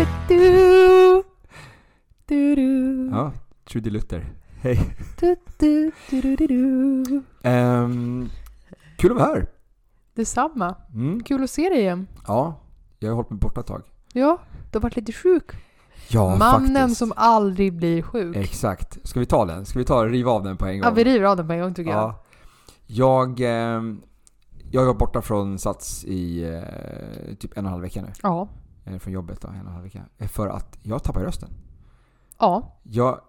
Du, du, du, Ja, Trudy Luther. Hej. Ehm, kul att vara här. Detsamma. Mm. Kul att se dig igen. Ja, jag har hållit mig borta ett tag. Ja, du har varit lite sjuk. Ja, Mannen faktiskt. som aldrig blir sjuk. Exakt. Ska vi ta den? Ska vi ta riva av den på en gång? Ja, vi river av den på en gång tycker jag. Ja. Jag, ehm, jag var borta från Sats i eh, typ en och en halv vecka nu. Ja. Eh, från jobbet då, en och en halv vecka. Eh, För att jag tappade rösten. Ja. Jag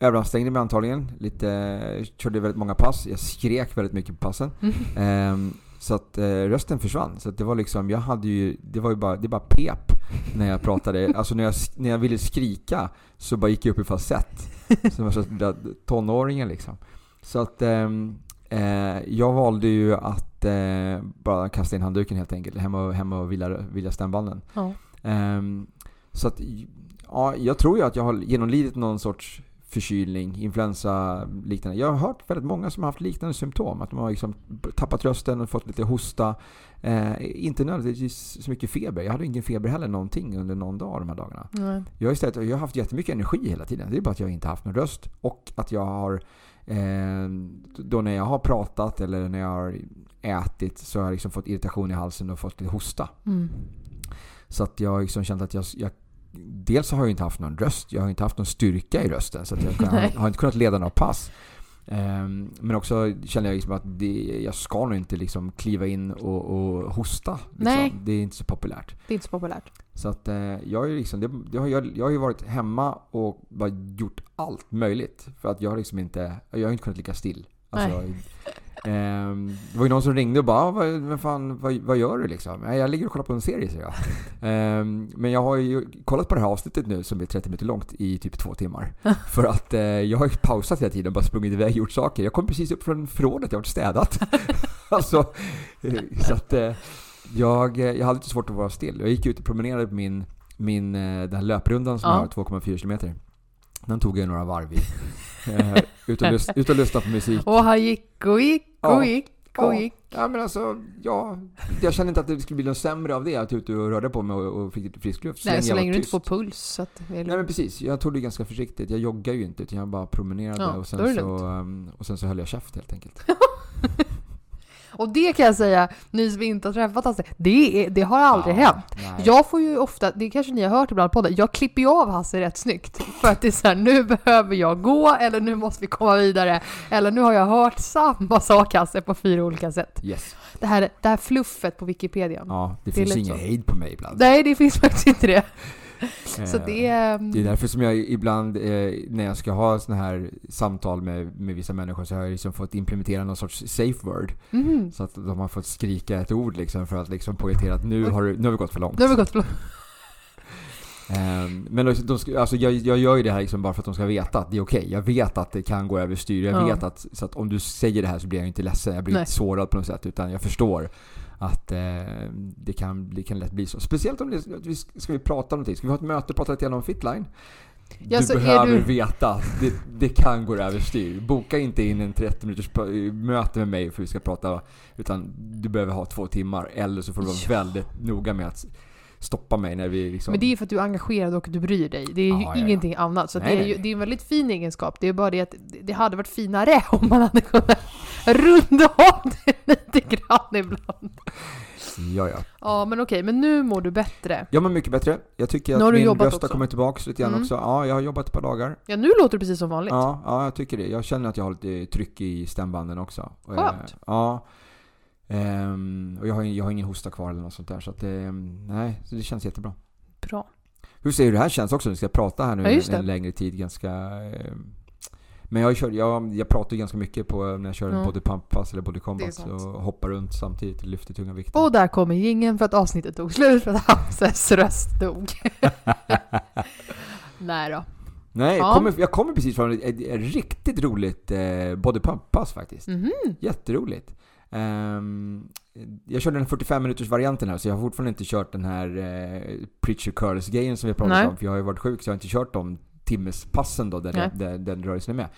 överansträngde mig antagligen. Lite, körde väldigt många pass. Jag skrek väldigt mycket på passen. Mm. Ehm, så att eh, rösten försvann. Så det var liksom, jag hade ju, det var ju bara, det bara pep när jag pratade. Alltså när jag, när jag ville skrika så bara gick jag upp i falsett. Som tonåringen liksom. Så att ehm, eh, jag valde ju att eh, bara kasta in handduken helt enkelt. Hem och, hem och vila, vila stämbanden. ja. Ehm, så att, ja, jag tror ju att jag har genomlidit någon sorts förkylning, influensa liknande. Jag har hört väldigt många som har haft liknande symptom. Att de har liksom tappat rösten och fått lite hosta. Eh, inte nödvändigtvis så mycket feber. Jag hade ingen feber heller någonting under någon dag de här dagarna. Nej. Jag har istället jag har haft jättemycket energi hela tiden. Det är bara att jag inte haft någon röst. Och att jag har, eh, då när jag har pratat eller när jag har ätit så har jag liksom fått irritation i halsen och fått lite hosta. Mm. Så att jag har liksom känt att jag, jag Dels har jag inte haft någon röst, jag har inte haft någon styrka i rösten så jag har, inte kunnat leda några pass. Ehm, men också känner jag liksom att det, jag ska nog inte liksom kliva in och, och hosta. Liksom. Det är inte så populärt. Det är inte så populärt. Så att eh, jag, har ju liksom, det, det har, jag, jag har ju varit hemma och bara gjort allt möjligt. För att jag har liksom inte, jag har inte kunnat ligga still. Alltså, det var ju någon som ringde och bara "Ah, vad, vad, fan, vad, vad gör du liksom? "Nej, Jag ligger och kollar på en serie, säger jag. Ehm, men jag har ju kollat på det här avsnittet nu som är 30 minuter långt i typ två timmar. För att eh, jag har ju pausat hela tiden och bara sprungit iväg och gjort saker. Jag kom precis upp från förrådet, jag har städat. alltså, eh, så att eh, jag, jag hade lite svårt att vara still. Jag gick ut och promenerade på min, min den här löprundan som Ja. jag har 2,4 kilometer. Den tog jag några varv i. Ut, och lys, ut och lyssna på musik. Och han gick och gick och Ja. gick och gick. Ja men alltså, ja. Jag kände inte att det skulle bli något sämre av det, att jag ute och rörde på mig och, och fick lite frisk luft. Nej, så länge du inte får puls. Så att det är Nej men precis, jag tog det ganska försiktigt. Jag joggar ju inte utan jag bara promenerade Ja, och, sen så, um, och sen så höll jag käft helt enkelt. Och det kan jag säga, ni som inte har träffat Hasse, det, är, det har aldrig Ja, hänt. nej. Jag får ju ofta, det kanske ni har hört ibland på podden, jag klipper ju av Hasse rätt snyggt. För att det är så här, nu behöver jag gå, eller nu måste vi komma vidare. Eller nu har jag hört samma sak Hasse på fyra olika sätt. Yes. Det här, det här fluffet på Wikipedia. Ja, det, Det finns ingen hejd på mig ibland. Nej, det finns faktiskt inte det. Så Eh, det är... Det är därför som jag ibland, eh, när jag ska ha såna här samtal med, med vissa människor så har jag liksom fått implementera någon sorts safe word. Mhm. Så att de har fått skrika ett ord liksom för att liksom poängtera att nu har, du, nu har vi gått för långt. Nu har vi gått för Ehm, men de, ska- alltså jag, jag gör ju det här liksom bara för att de ska veta att det är okej. Jag vet att det kan gå överstyr. Jag Ja. vet att, så att om du säger det här så blir jag inte ledsen. Jag blir Nej. inte sårad på något sätt. Utan jag förstår att eh, det, kan, det kan lätt bli så. Speciellt om det, ska vi prata om någonting. Ska vi ha ett möte och prata lite grann om Fitline? Ja, du behöver du- veta att det, det kan gå överstyr. Boka inte in en 30 minuters möte med mig för att vi ska prata. Utan du behöver ha två timmar. Eller så får du vara Ja. väldigt noga med att stoppa mig när vi liksom... Men det är ju för att du är engagerad och du bryr dig. Det är ju Ja, ja, ja. ingenting annat. Så Nej, det, är ju, det är en väldigt fin egenskap. Det är bara det att det hade varit finare om man hade kunnat runda av det lite grann ibland. Ja, ja. Ja, men okej. Men nu mår du bättre. Jag mår mycket bättre. Jag tycker att du min röst har kommit tillbaka lite grann Mm. också. Ja, jag har jobbat ett par dagar. Ja, nu låter du precis som vanligt. Ja, ja, jag tycker det. Jag känner att jag har lite tryck i stämbanden också. Och, eh, Skönt. Ja. Ehm, och jag har, jag har ingen hosta kvar eller något sånt där. Så att det, nej, så det känns jättebra. Bra. Hur ser du det här känns också? Vi ska prata här nu Ja, en, längre tid ganska... Eh, Men jag, kör, jag, jag pratar ju ganska mycket på när jag kör Ja. body pump-pass eller är combat och hoppar runt samtidigt, lyfter tunga vikter. Och där kommer jingeln för att avsnittet tog slut för att Hamses röst dog. Nej då. Nej, jag Ja. kommer, jag kommer precis från ett, ett, ett riktigt roligt eh, body pump-pass faktiskt. Mhm. Jätteroligt. Ehm, jag körde den 45 minuters varianten här så jag har fortfarande inte kört den här eh, Preacher Curls-grejen som vi pratade Nej. om. För jag har ju varit sjuk så jag har inte kört de timmespassen då där, det, där den rörelsen är med.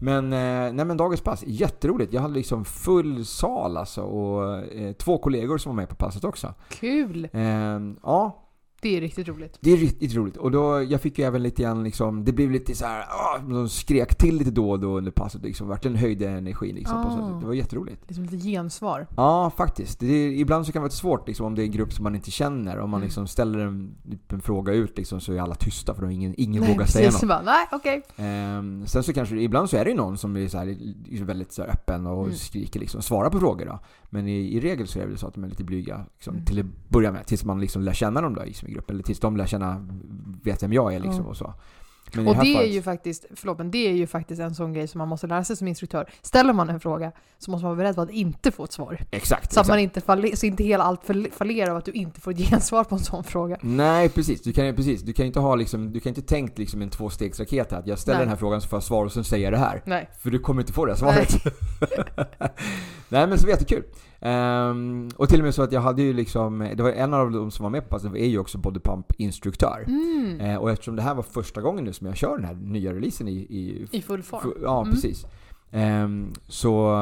Men, eh, nej men dagens pass, jätteroligt. Jag hade liksom full sal alltså och eh, två kollegor som var med på passet också. Kul! Ehm, ja, Det är riktigt roligt. det är riktigt roligt. Och då, jag fick ju även lite grann liksom, det blev lite så här, ah, de skrek till lite då och då under passet liksom. Verkligen höjde energin liksom. På Ah. så, det var jätteroligt. Liksom lite gensvar. Ja, faktiskt. Det är, ibland så kan det vara svårt liksom, om det är en grupp som man inte känner. Om man Mm. liksom ställer en, typ en fråga ut liksom, så är alla tysta för då ingen, ingen Nej, vågar säga precis. något. Bara, Nej, okej. Ehm, sen så kanske, ibland så är det ju någon som är så här, är väldigt så här öppen och Mm. skriker liksom, svarar på frågor då. Men i, i regel så är det väl så att de är lite blyga liksom, Mm. till att börja med. Tills man liksom lär känna dem då liksom, i gruppen. Eller tills de lär känna, vet vem jag är liksom Ja. och så. Men Och det är fallet- ju faktiskt, förlåt, men det är ju faktiskt en sån grej som man måste lära sig som instruktör. Ställer man en fråga så måste man vara beredd på att inte få ett svar. Exakt. Så att exakt. man inte faller, så inte hela allt fall- fallerar av att du inte får ett gensvar på en sån fråga. Nej, precis. Du kan precis, du kan inte ha liksom, du kan inte tänkt liksom en tvåstegsraket här. Att jag ställer Nej. den här frågan så får jag svar och sen säger jag det här. Nej. För du kommer inte få det här svaret. Nej men så jättekul. Ehm, och till och med så att jag hade ju liksom, det var en av de som var med på passet är ju också bodypump-instruktör. Mm. Eh, och eftersom det här var första gången nu som jag kör den här nya releasen i... i I full form. fu- ja, Mm. precis. Ehm, så,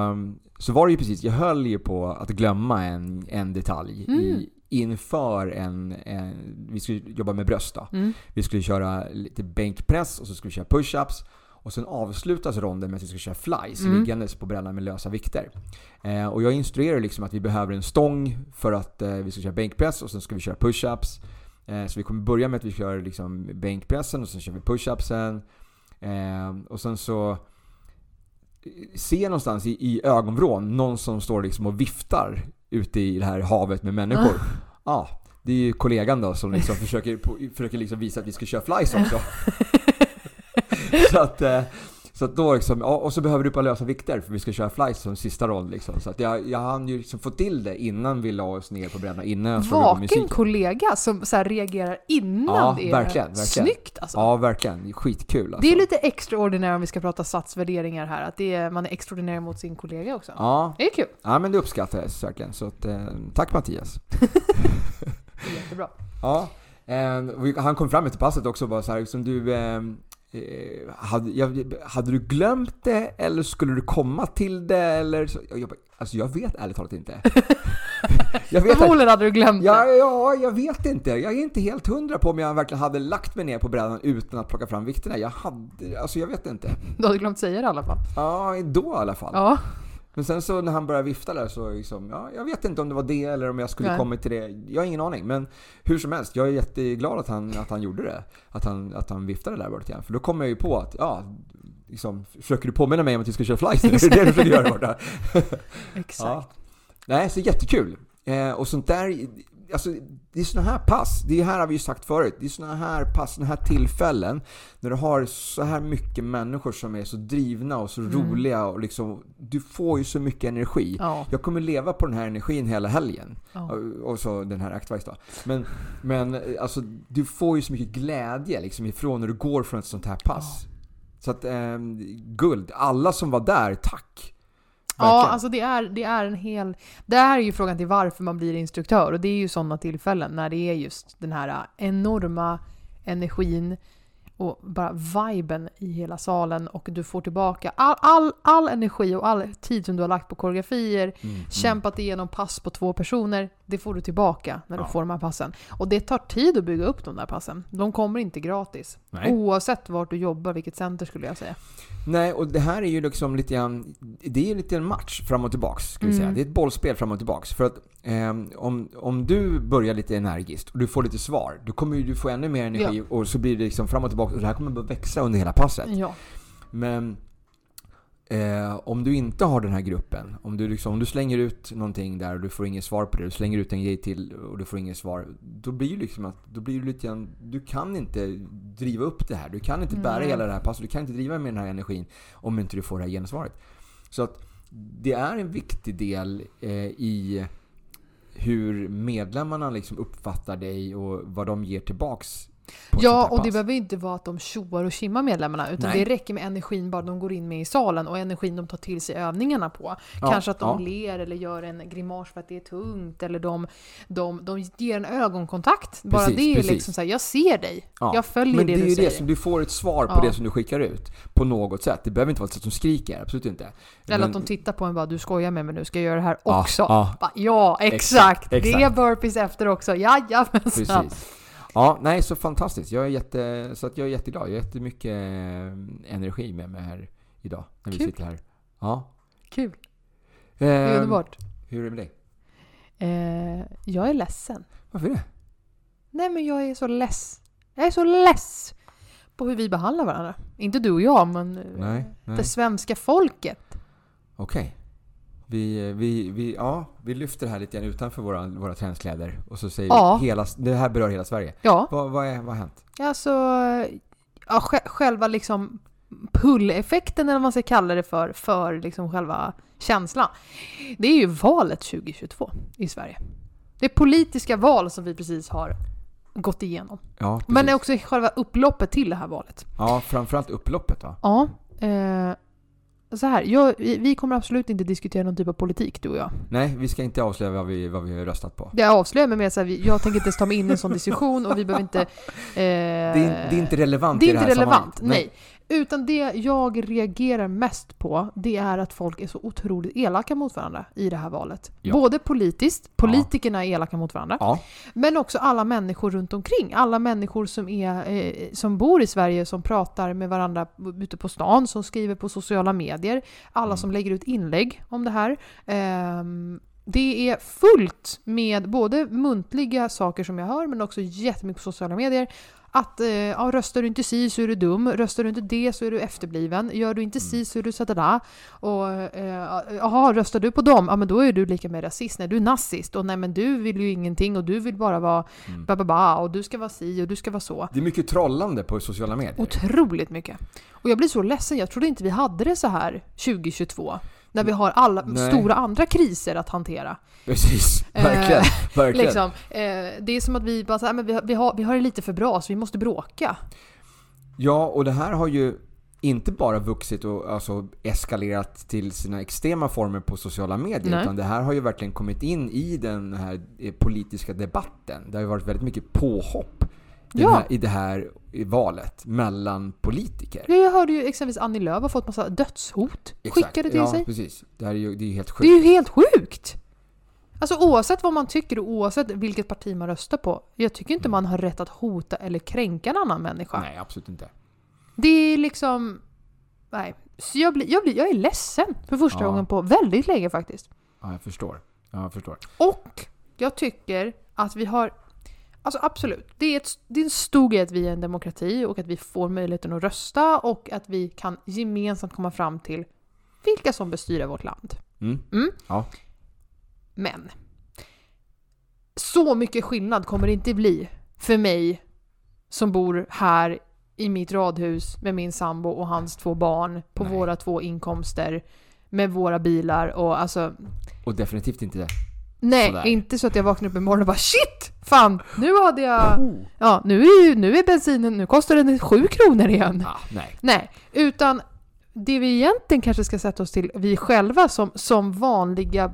så var det ju precis, jag höll ju på att glömma en, en detalj Mm. i, inför en, en... Vi skulle jobba med bröst då. Mm. Vi skulle köra lite bänkpress och så skulle vi köra push-ups. Och sen avslutas ronden med att vi ska köra flies Mm. liggandes på brädan med lösa vikter. Eh, och jag instruerar liksom att vi behöver en stång för att eh, vi ska köra bänkpress och sen ska vi köra push-ups. Eh, så vi kommer börja med att vi kör liksom bänkpressen och sen kör vi push-upsen. Eh, och sen så ser jag någonstans i, i ögonvrån någon som står liksom och viftar ute i det här havet med människor. Ja, det är ju kollegan då som liksom försöker, försöker liksom visa att vi ska köra flies också. så att, eh, så att då liksom, och så behöver du bara lösa vikter för vi ska köra flies som sista roll liksom. Så att jag, jag hann ju liksom få till det innan vi la oss ner på brädan, innan jag slog igång Vaken musiken. kollega som så reagerar innan Ja, det är verkligen, verkligen. snyggt alltså. Ja, verkligen. Skitkul alltså. Det är lite extraordinärt om vi ska prata satsvärderingar här, att det är, man är extraordinär mot sin kollega också. Ja, Det är kul. ja, men det uppskattades verkligen. Så att, eh, tack Mattias. Jättebra. Ja, eh, han kom fram efter passet också och bara så här, som du... Eh, eh, hade, jag, hade du glömt det eller skulle du komma till det eller så? Jag, alltså jag vet ärligt talat inte. jag vet, Förmodligen hade du glömt ja, det. ja, jag vet inte. Jag är inte helt hundra på om jag verkligen hade lagt mig ner på brädan utan att plocka fram vikterna. Jag hade, alltså jag vet inte. Du hade glömt säga det i alla fall. Ja, då i alla fall. Ja. Men sen så när han började vifta där så liksom, ja, jag vet inte om det var det eller om jag skulle Nej. kommit till det. Jag har ingen aning. Men hur som helst, jag är jätteglad att han, att han gjorde det. Att han, att han viftade där borta igen. För då kommer jag ju på att, ja, liksom, försöker du påminna mig om att vi ska köra flies? Det är det du försöker göra borta. Exakt. Ja. Nej, så jättekul. Eh, och sånt där, alltså det är såna här pass, det här har vi ju sagt förut, det är såna här pass, såna här tillfällen när du har så här mycket människor som är så drivna och så Mm. roliga och liksom, du får ju så mycket energi. Ja. Jag kommer leva på den här energin hela helgen. ja. Och- så den här Actwise då. Men, men alltså, du får ju så mycket glädje liksom ifrån när du går från ett sånt här pass. Så att, eh, guld. Alla som var där, tack! Ja, alltså det är, det är en hel... Det här är ju frågan till varför man blir instruktör och det är ju sådana tillfällen när det är just den här enorma energin och bara viben i hela salen och du får tillbaka all, all, all energi och all tid som du har lagt på koreografier, Mm, kämpat igenom pass på två personer, det får du tillbaka när du Ja. får de här passen. Och det tar tid att bygga upp de där passen. De kommer inte gratis. Nej. Oavsett vart du jobbar, vilket center skulle jag säga. Nej, och det här är ju liksom lite grann, det är lite en match fram och tillbaks, vi Mm. säga. Det är ett bollspel fram och tillbaks. För att eh, om, om du börjar lite energiskt och du får lite svar, då kommer du få ännu mer energi och så blir det liksom fram och tillbaka och det här kommer bara växa under hela passet. Ja. Men Eh, om du inte har den här gruppen, om du, liksom, om du slänger ut någonting där och du får inget svar på det, du slänger ut en grej till och du får inget svar. Då blir det liksom att, då blir du lite grann, du kan inte driva upp det här. Du kan inte bära Nej. hela det här passet, du kan inte driva med den här energin om inte du får det här gensvaret. Så att det är en viktig del eh, i hur medlemmarna liksom uppfattar dig och vad de ger tillbaks. Ja, här och det behöver inte vara att de tjoar och kimmar medlemmarna, utan Nej. det räcker med energin bara de går in med i salen och energin de tar till sig övningarna på. Ja, Kanske att de ja. ler eller gör en grimas för att det är tungt, eller de, de, de ger en ögonkontakt. Bara Precis, det är precis. liksom såhär, jag ser dig, Ja, jag följer Men det, det är du ju säger. det som du får ett svar på det som du skickar ut. På något sätt. Det behöver inte vara ett sätt som skriker, absolut inte. Eller Men- att de tittar på en och bara, du skojar med mig nu, ska jag göra det här också? ja. Bara, ja, exakt! Exakt, Det är exakt. burpees efter också, jajamensan! Precis. Ja, nej så fantastiskt. Jag är, jätte, så att jag är jätteglad. Jag har jättemycket eh, energi med mig här idag. När vi Kul. sitter här. Ja. Kul, Eh, underbart. Hur är det med dig? Eh, jag är ledsen. Varför det? Nej men jag är så less. Jag är så less på hur vi behandlar varandra. Inte du och jag, men eh, Nej, nej. det svenska folket. Okej. Vi, vi, vi, ja, vi lyfter det här lite grann utanför våra, våra träningskläder. Och så säger Ja. vi hela, det här berör hela Sverige. Ja, Vad, vad, är, vad har hänt? alltså ja, sj- själva liksom pull-effekten eller vad man ska kalla det för, för liksom själva känslan. Det är ju valet 2022 i Sverige. Det politiska val som vi precis har gått igenom. Ja, precis. Men det är också själva upploppet till det här valet. Ja, framförallt upploppet va? Ja. Eh, så här, jag, vi kommer absolut inte diskutera någon typ av politik, du och jag. Nej, vi ska inte avslöja vad vi, vad vi har röstat på. Det avslöjar mig med att jag tänker inte ens ta mig in i en sån diskussion och vi behöver inte... Eh, Det är, det är inte relevant det är i det inte här relevant, sammanhanget. nej. Utan det jag reagerar mest på, det är att folk är så otroligt elaka mot varandra i det här valet. Ja. Både politiskt, politikerna är elaka mot varandra, Ja, men också alla människor runt omkring. Alla människor som, är, eh, som bor i Sverige, som pratar med varandra ute på stan, som skriver på sociala medier, alla Mm. som lägger ut inlägg om det här. Ehm, det är fullt med både muntliga saker som jag hör, men också jättemycket på sociala medier. Att eh, ja, röstar du inte si så är du dum, röstar du inte det så är du efterbliven, gör du inte si så är du sådär. Och eh, jaha, röstar du på dem, ja men då är du lika med rasist. Nej, du är nazist. Och nej men du vill ju ingenting och du vill bara vara Mm. ba, ba, ba och du ska vara si och du ska vara så. det är mycket trollande på sociala medier. Otroligt mycket. Och jag blir så ledsen, jag trodde inte vi hade det så här 2022. När vi har alla Nej. stora andra kriser att hantera. Precis, Eh, verkligen. verkligen. Liksom, eh, det är som att vi bara så men vi, har- vi, har, vi har det lite för bra så vi måste bråka. Ja, och det här har ju inte bara vuxit och alltså eskalerat till sina extrema former på sociala medier. Nej. Utan det här har ju verkligen kommit in i den här eh, politiska debatten. Det har ju varit väldigt mycket påhopp Ja. här, i det här i valet mellan politiker. Jag hörde ju exempelvis Annie Lööf har fått massa dödshot skickade till ja, sig. precis. Det här är ju det är ju helt Det är sjukt. ju helt sjukt! Alltså oavsett vad man tycker och oavsett vilket parti man röstar på. Jag tycker inte man har rätt att hota eller kränka en annan människa. Nej, absolut inte. Det är liksom... Nej. Så jag, blir, jag, blir, jag är ledsen för första Ja. gången på väldigt länge faktiskt. Ja, jag förstår. Ja, jag förstår. Och jag tycker att vi har... Alltså absolut, det är, ett, det är en stor grej att vi är en demokrati och att vi får möjligheten att rösta och att vi kan gemensamt komma fram till vilka som bestyrar vårt land. Mm. Mm. Ja. Men så mycket skillnad kommer det inte bli för mig som bor här i mitt radhus med min sambo och hans två barn på Nej. våra två inkomster med våra bilar och alltså Och definitivt inte det. Nej, Sådär. inte så att jag vaknar upp imorgon och bara shit! Fan, nu hade jag... Oh. Ja, nu är, nu är bensinen, nu kostar den sju kronor igen. Ah, nej. Nej, utan det vi egentligen kanske ska sätta oss till, vi själva som, som vanliga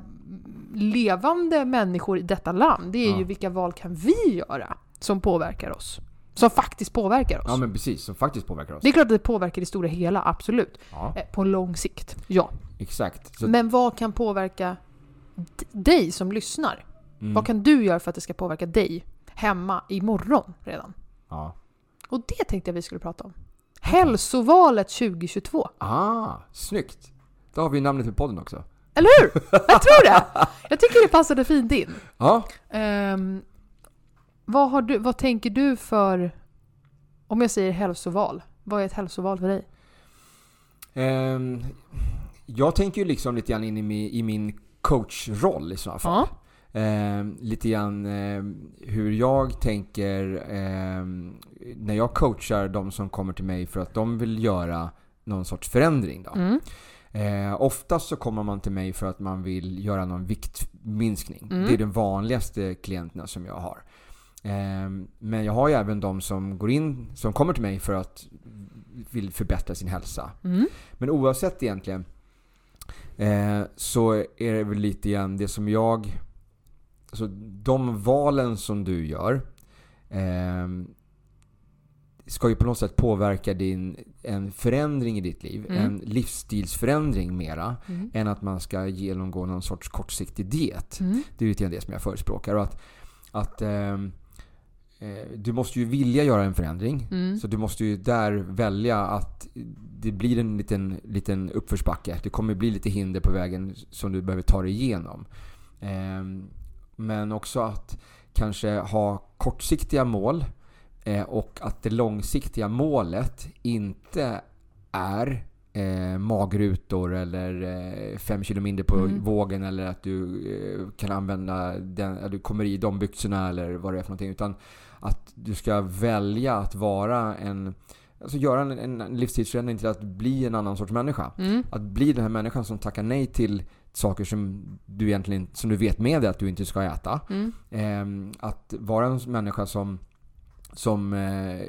levande människor i detta land, det är Ja. ju vilka val kan vi göra som påverkar oss? Som faktiskt påverkar oss. Ja, men precis. Som faktiskt påverkar oss. Det är klart att det påverkar det stora hela, absolut. Ja, Eh, På lång sikt, ja. exakt. Så, Men vad kan påverka dig som lyssnar? mm, Vad kan du göra för att det ska påverka dig hemma imorgon redan? ja. Och det tänkte jag vi skulle prata om. Hälsovalet 2022. Ah, snyggt. Då har vi namnet på podden också. Eller hur? Jag tror det! Jag tycker det passade fint in. Ja, Ehm, vad, har du, vad tänker du för... Om jag säger hälsoval, vad är ett hälsoval för dig? ehm, jag tänker ju liksom lite grann in i min, i min coachroll i sådana fall. Eh, lite grann eh, hur jag tänker eh, när jag coachar de som kommer till mig för att de vill göra någon sorts förändring. Då. Mm. Eh, oftast så kommer man till mig för att man vill göra någon viktminskning. Mm. Det är de vanligaste klienterna som jag har. Eh, men jag har ju även de som går in, som kommer till mig för att vill förbättra sin hälsa. Mm. Men oavsett egentligen eh, så är det väl lite grann det som jag... Alltså de valen som du gör eh, ska ju på något sätt påverka din, en förändring i ditt liv. Mm. En livsstilsförändring mera. Mm. Än att man ska genomgå någon sorts kortsiktig diet. Mm. Det är lite grann det som jag förespråkar. Och att, att eh, du måste ju vilja göra en förändring. Mm. Så du måste ju där välja att det blir en liten, liten uppförsbacke. Det kommer bli lite hinder på vägen som du behöver ta dig igenom. Ehm, men också att kanske ha kortsiktiga mål eh, och att det långsiktiga målet inte är eh, magrutor eller eh, fem kilo mindre på Mm. vågen eller att du eh, kan använda den, du kommer i de byxorna eller vad det är för någonting. Utan att du ska välja att vara en Alltså göra en, en livsstilsförändring till att bli en annan sorts människa. Mm. Att bli den här människan som tackar nej till saker som du egentligen som du vet med dig att du inte ska äta. Mm. Ehm, att vara en människa som, som eh,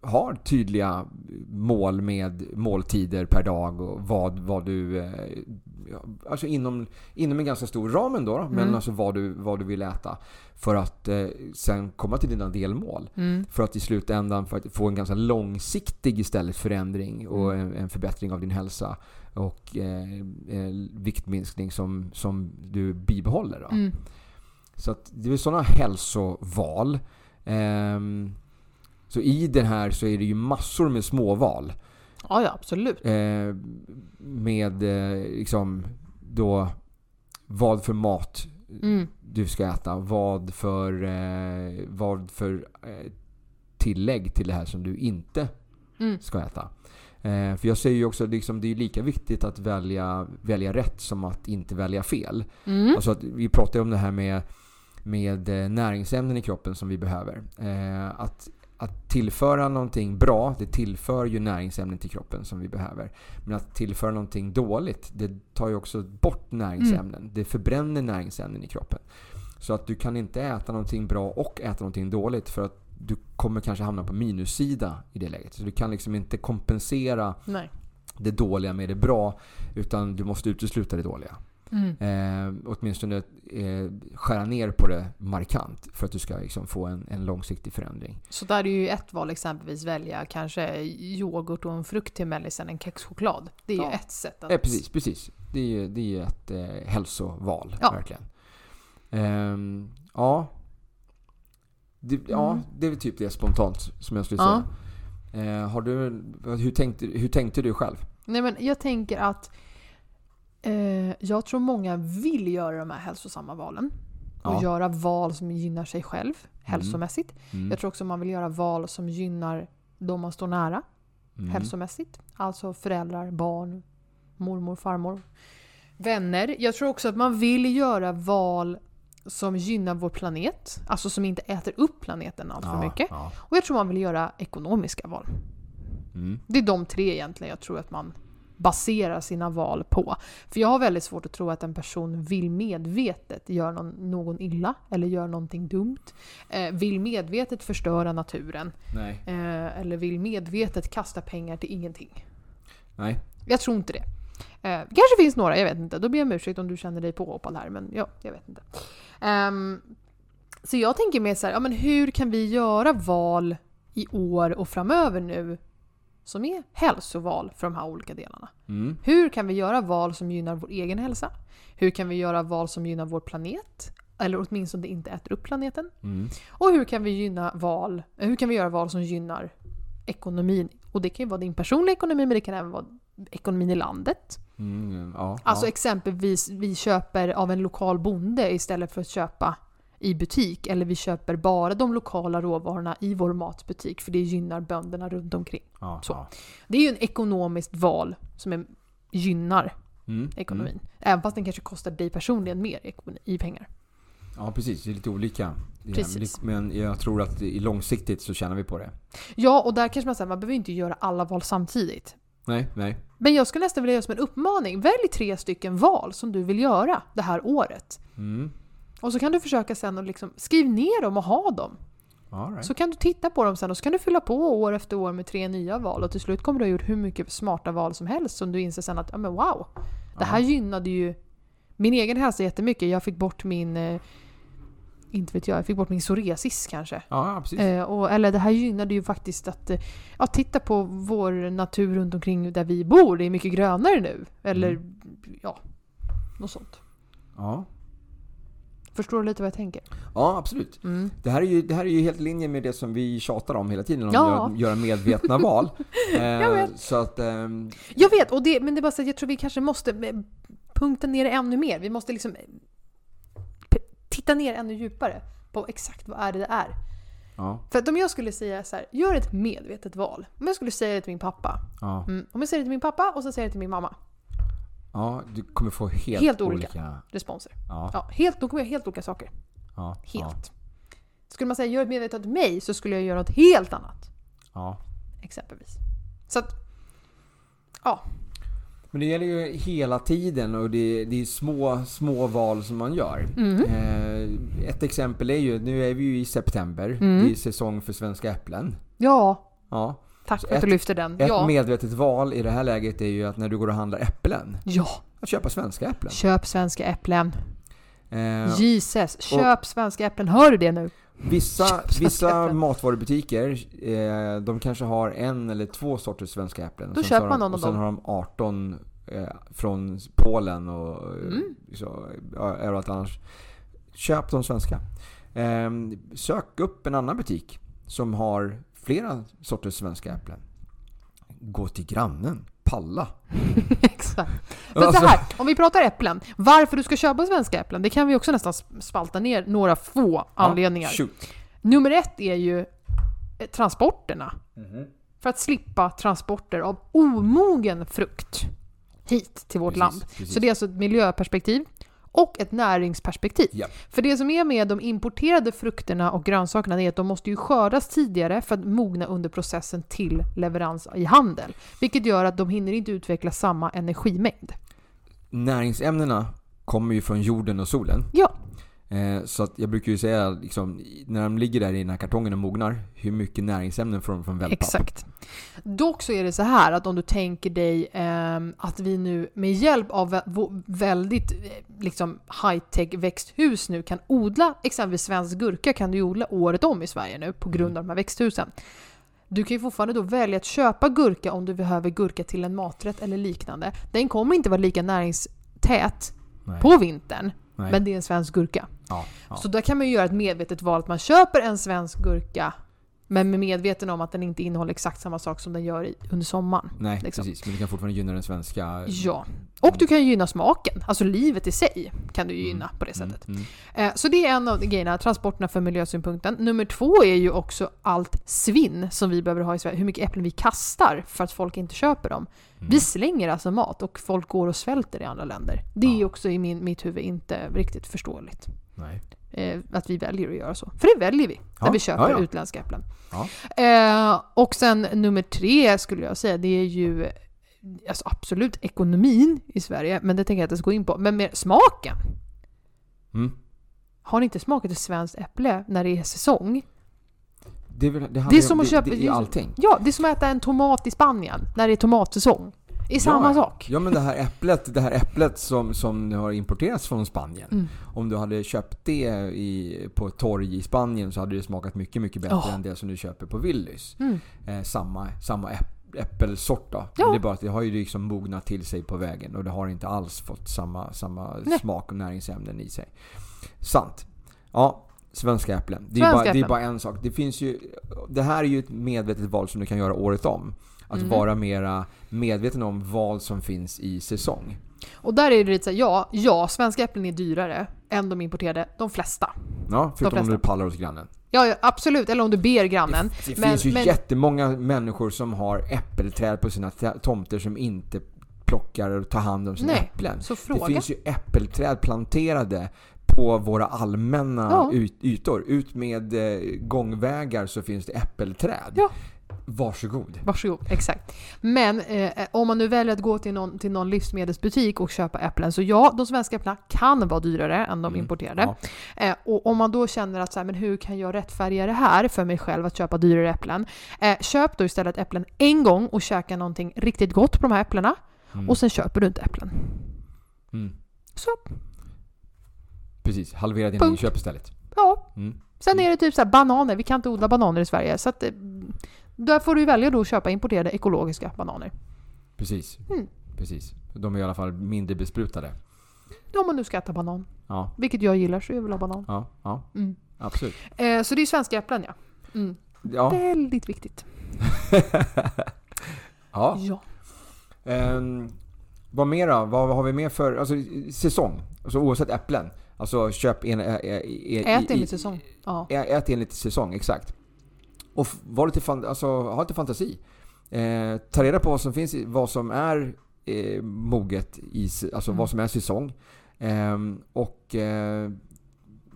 har tydliga mål med måltider per dag och vad, vad du... Eh, alltså inom, inom en ganska stor ram ändå, då, men Mm. alltså vad du, vad du vill äta. För att eh, sen komma till dina delmål. Mm. För att i slutändan för att få en ganska långsiktig istället förändring och en, en förbättring av din hälsa. Och eh, eh, viktminskning som, som du bibehåller. Mm. Så att det är sådana hälsoval. Ehm, så i det här så är det ju massor med småval. Ja, ja, absolut. Eh, med eh, liksom då vad för mat Mm. du ska äta. Vad för, eh, vad för eh, tillägg till det här som du inte Mm. ska äta. Eh, för jag säger ju också liksom, det är lika viktigt att välja, välja rätt som att inte välja fel. Mm. Alltså att vi pratar ju om det här med, med eh, näringsämnen i kroppen som vi behöver. Eh, att, att tillföra någonting bra, det tillför ju näringsämnen till kroppen som vi behöver. Men att tillföra någonting dåligt, det tar ju också bort näringsämnen. Det förbränner näringsämnen i kroppen. Så att du kan inte äta någonting bra och äta någonting dåligt för att du kommer kanske hamna på minussida i det läget. Så du kan liksom inte kompensera Nej. det dåliga med det bra utan du måste utesluta det dåliga. Mm. Eh, åtminstone eh, skära ner på det markant för att du ska liksom få en, en långsiktig förändring. Så där är ju ett val exempelvis välja kanske yoghurt och en frukt till mellisen, en kexchoklad. Det är ju Ja. ett sätt att... Eh, precis, precis. Det är ju det är ju ett eh, hälsoval, Ja. verkligen. Ehm, ja. Det, ja, Mm. det är väl typ det spontant som jag skulle Ja. säga. Eh, har du, hur, tänkte, hur tänkte du själv? Nej men jag tänker att eh, jag tror många vill göra de här hälsosamma valen. Och Ja. göra val som gynnar sig själv hälsomässigt. Mm. Jag tror också man vill göra val som gynnar de man står nära Mm. hälsomässigt. Alltså föräldrar, barn, mormor, farmor, vänner. Jag tror också att man vill göra val som gynnar vår planet. Alltså som inte äter upp planeten allt för Ja, mycket. Ja. Och jag tror man vill göra ekonomiska val. Mm. Det är de tre egentligen jag tror att man baserar sina val på. För jag har väldigt svårt att tro att en person vill medvetet göra någon, någon illa eller gör någonting dumt. Eh, vill medvetet förstöra naturen. Eh, eller vill medvetet kasta pengar till ingenting. Nej. Jag tror inte det. Eh, kanske finns några, jag vet inte. Då ber jag om ursäkt om du känner dig påhoppad här, men ja, jag vet inte. Ehm, så jag tänker mer så här, ja men hur kan vi göra val i år och framöver nu som är hälsoval för de här olika delarna? Mm. Hur kan vi göra val som gynnar vår egen hälsa? Hur kan vi göra val som gynnar vår planet? Eller åtminstone inte äter upp planeten. Mm. Och hur kan vi, gynna val, eh, hur kan vi göra val som gynnar ekonomin? Och det kan ju vara din personliga ekonomi men det kan även vara ekonomin i landet. Mm. Ja. Alltså ja. exempelvis vi köper av en lokal bonde istället för att köpa i butik. Eller vi köper bara de lokala råvarorna i vår matbutik för det gynnar bönderna runt omkring. ja. så. Det är ju ett ekonomiskt val som är, gynnar Mm. ekonomin. Även fast den kanske kostar dig personligen mer i pengar. Ja, precis. Det är lite olika. Precis. Men, jag tror att i långsiktigt så tjänar vi på det. Ja, och där kanske man säger man behöver inte göra alla val samtidigt. Nej, nej. Men jag skulle nästan vilja göra som en uppmaning. Välj tre stycken val som du vill göra det här året. Mm. Och så kan du försöka sen att liksom skriv ner dem och ha dem. Right. Så kan du titta på dem sen och så kan du fylla på år efter år med tre nya val och till slut kommer du ha gjort hur mycket smarta val som helst som du inser sen att ja men wow, det här gynnade ju min egen hälsa jättemycket. Jag fick bort min, eh, inte vet jag, jag fick bort min psoriasis kanske. Ja. Eh, och, eller det här gynnade ju faktiskt att eh, ja, titta på vår natur runt omkring där vi bor. Det är mycket grönare nu. Eller Mm. ja, något sånt. Ja. Förstår du lite vad jag tänker? ja, absolut. Mm. Det här, är ju, det här är ju helt i linje med det som vi tjatar om hela tiden, om Ja. att göra medvetna val. Eh, Jag vet. Så att... ehm, Jag vet, och det, men det är bara så att jag tror vi kanske måste eh, punkta ner det ännu mer. Vi måste liksom eh, titta ner ännu djupare på exakt vad är det det är. ja, För att om jag skulle säga så här, gör ett medvetet val. Om jag skulle säga det till min pappa. ja, Mm, om jag säger det till min pappa och så säger jag det till min mamma. Ja, du kommer få helt, Helt olika. olika. Responser. Ja, Ja, helt, då kommer göra helt olika saker. ja, Helt. Skulle man säga gör ett medvetet mig så skulle jag göra något helt annat. ja. Exempelvis. Så att, ja. Men det gäller ju hela tiden och det, det är små, små val som man gör. Mm. Eh, ett exempel är ju, nu är vi ju i september, Mm. det är säsong för svenska äpplen. Ja, Ja. Tack för att du lyfter den. Ett Ja. medvetet val i det här läget är ju att när du går och handlar äpplen, ja, att köpa svenska äpplen. köp svenska äpplen. Eh, Jesus, köp svenska äpplen. Hör du det nu? Vissa, vissa matvarubutiker, eh, de kanske har en eller två sorters svenska äpplen. Då sen köper man någon och av sen dem. har de 18 eh, från Polen och eh, Mm. så, överallt annars. Köp de svenska. Eh, sök upp en annan butik som har flera sorters svenska äpplen. Gå till grannen. Palla. Exakt. Men Alltså- så här, om vi pratar äpplen. Varför du ska köpa svenska äpplen, det kan vi också nästan spalta ner några få anledningar. Shoot. Nummer ett är ju eh, transporterna. Mhm. För att slippa transporter av omogen frukt hit till vårt Precis, land. precis. Så det är alltså ett miljöperspektiv och ett näringsperspektiv. Ja. För det som är med de importerade frukterna och grönsakerna är att de måste ju skördas tidigare för att mogna under processen till leverans i handel. Vilket gör att de hinner inte utveckla samma energimängd. Näringsämnena kommer ju från jorden och solen. Ja, så att jag brukar ju säga liksom, när de ligger där i den här kartongen och mognar, hur mycket näringsämnen får de från wellpapp? exakt. Dock så är det så här att om du tänker dig ehm, att vi nu med hjälp av väldigt eh, liksom high-tech växthus nu kan odla exempelvis svensk gurka kan du odla året om i Sverige nu på grund av de här växthusen. Du kan ju fortfarande då välja att köpa gurka om du behöver gurka till en maträtt eller liknande. Den kommer inte vara lika näringstät Nej. på vintern, Nej. men det är en svensk gurka. ja, ja. Så där kan man ju göra ett medvetet val att man köper en svensk gurka men med medveten om att den inte innehåller exakt samma sak som den gör i, under sommaren. Nej, liksom. precis. Men du kan fortfarande gynna den svenska... Ja. Och du kan gynna smaken. Alltså livet i sig kan du ju gynna på det sättet. Mm. Eh, Så det är en av grejerna, transporterna för miljösynpunkten. Nummer två är ju också allt svinn som vi behöver ha i Sverige. Hur mycket äpplen vi kastar för att folk inte köper dem. Mm. Vi slänger alltså mat och folk går och svälter i andra länder. Det är Ja. också i min, mitt huvud inte riktigt förståeligt. Nej. Eh, att vi väljer att göra så. För det väljer vi när Ja, vi köper ja, ja. utländska äpplen. Eh, och sen nummer tre skulle jag säga, det är ju alltså absolut ekonomin i Sverige, men det tänker jag inte ens gå in på. Men mer smaken. Mm. Har ni inte smakat ett svenskt äpple när det är säsong? Det är, väl, det Det är som om- att köpa... Det, det allting. Ja, det är som att äta en tomat i Spanien när det är tomatsäsong. Är samma ja, sak. Ja men det här äpplet, det här äpplet som, som har importerats från Spanien. Mm. Om du hade köpt det i, på ett torg i Spanien så hade det smakat mycket, mycket bättre Ja. än det som du köper på Willys. Mm. Eh, samma samma äpp, äppelsort då. Ja. Det är bara att det har ju liksom mognat till sig på vägen och det har inte alls fått samma, samma Nej. smak och näringsämnen i sig. Sant. Ja, svenska äpplen. Det är, Svenska bara, det är äpplen. bara en sak. Det, finns ju, det här är ju ett medvetet val som du kan göra året om. Att Mhm. vara mera medveten om vad som finns i säsong. Och där är det lite så här, ja, ja, svenska äpplen är dyrare än de importerade, de flesta. Ja, förutom om du pallar hos grannen. Ja, ja, absolut. Eller om du ber grannen. Det Men- finns ju men- jättemånga människor som har äppelträd på sina tomter som inte plockar och tar hand om sina Nej, äpplen. Så Det fråga. finns ju äppelträd planterade på våra allmänna Ja. yt- ytor. Ut med eh, gångvägar så finns det äppelträd. Ja. Varsågod. Varsågod, exakt. Men eh, om man nu väljer att gå till någon, till någon livsmedelsbutik och köpa äpplen, så ja, de svenska äpplena kan vara dyrare än de Mm, importerade. ja. Eh, och om man då känner att så här, men hur kan jag rättfärdiga det här för mig själv att köpa dyrare äpplen? Eh, köp då istället äpplen en gång och käka någonting riktigt gott på de här äpplena. Mm. Och sen köper du inte äpplen. Mm. Så, Precis, halvera dina inköp istället. ja. Mm. Sen är det typ så här bananer. Vi kan inte odla bananer i Sverige. Så att, eh, där får du välja då att köpa importerade ekologiska bananer. Precis. Mm. Precis. De är i alla fall mindre besprutade. Om man nu ska äta banan. Ja, Vilket jag gillar så jag vill ha banan. ja, ja. Mm. Absolut. Eh, så det är svenska äpplen ja. Mm. Ja. Väldigt viktigt. ja. Ja. Ehm, vad mer då? Vad har vi mer för alltså, säsong? Alltså oavsett äpplen. Alltså köp en... Ä, ä, ä, Ät enligt säsong. Ja. Ä, ät enligt säsong, exakt. Och var lite fan, alltså, ha lite fantasi. Eh, ta reda på vad som finns, i- vad som är eh, moget, i, alltså Mm. vad som är säsong. Ehm, och eh,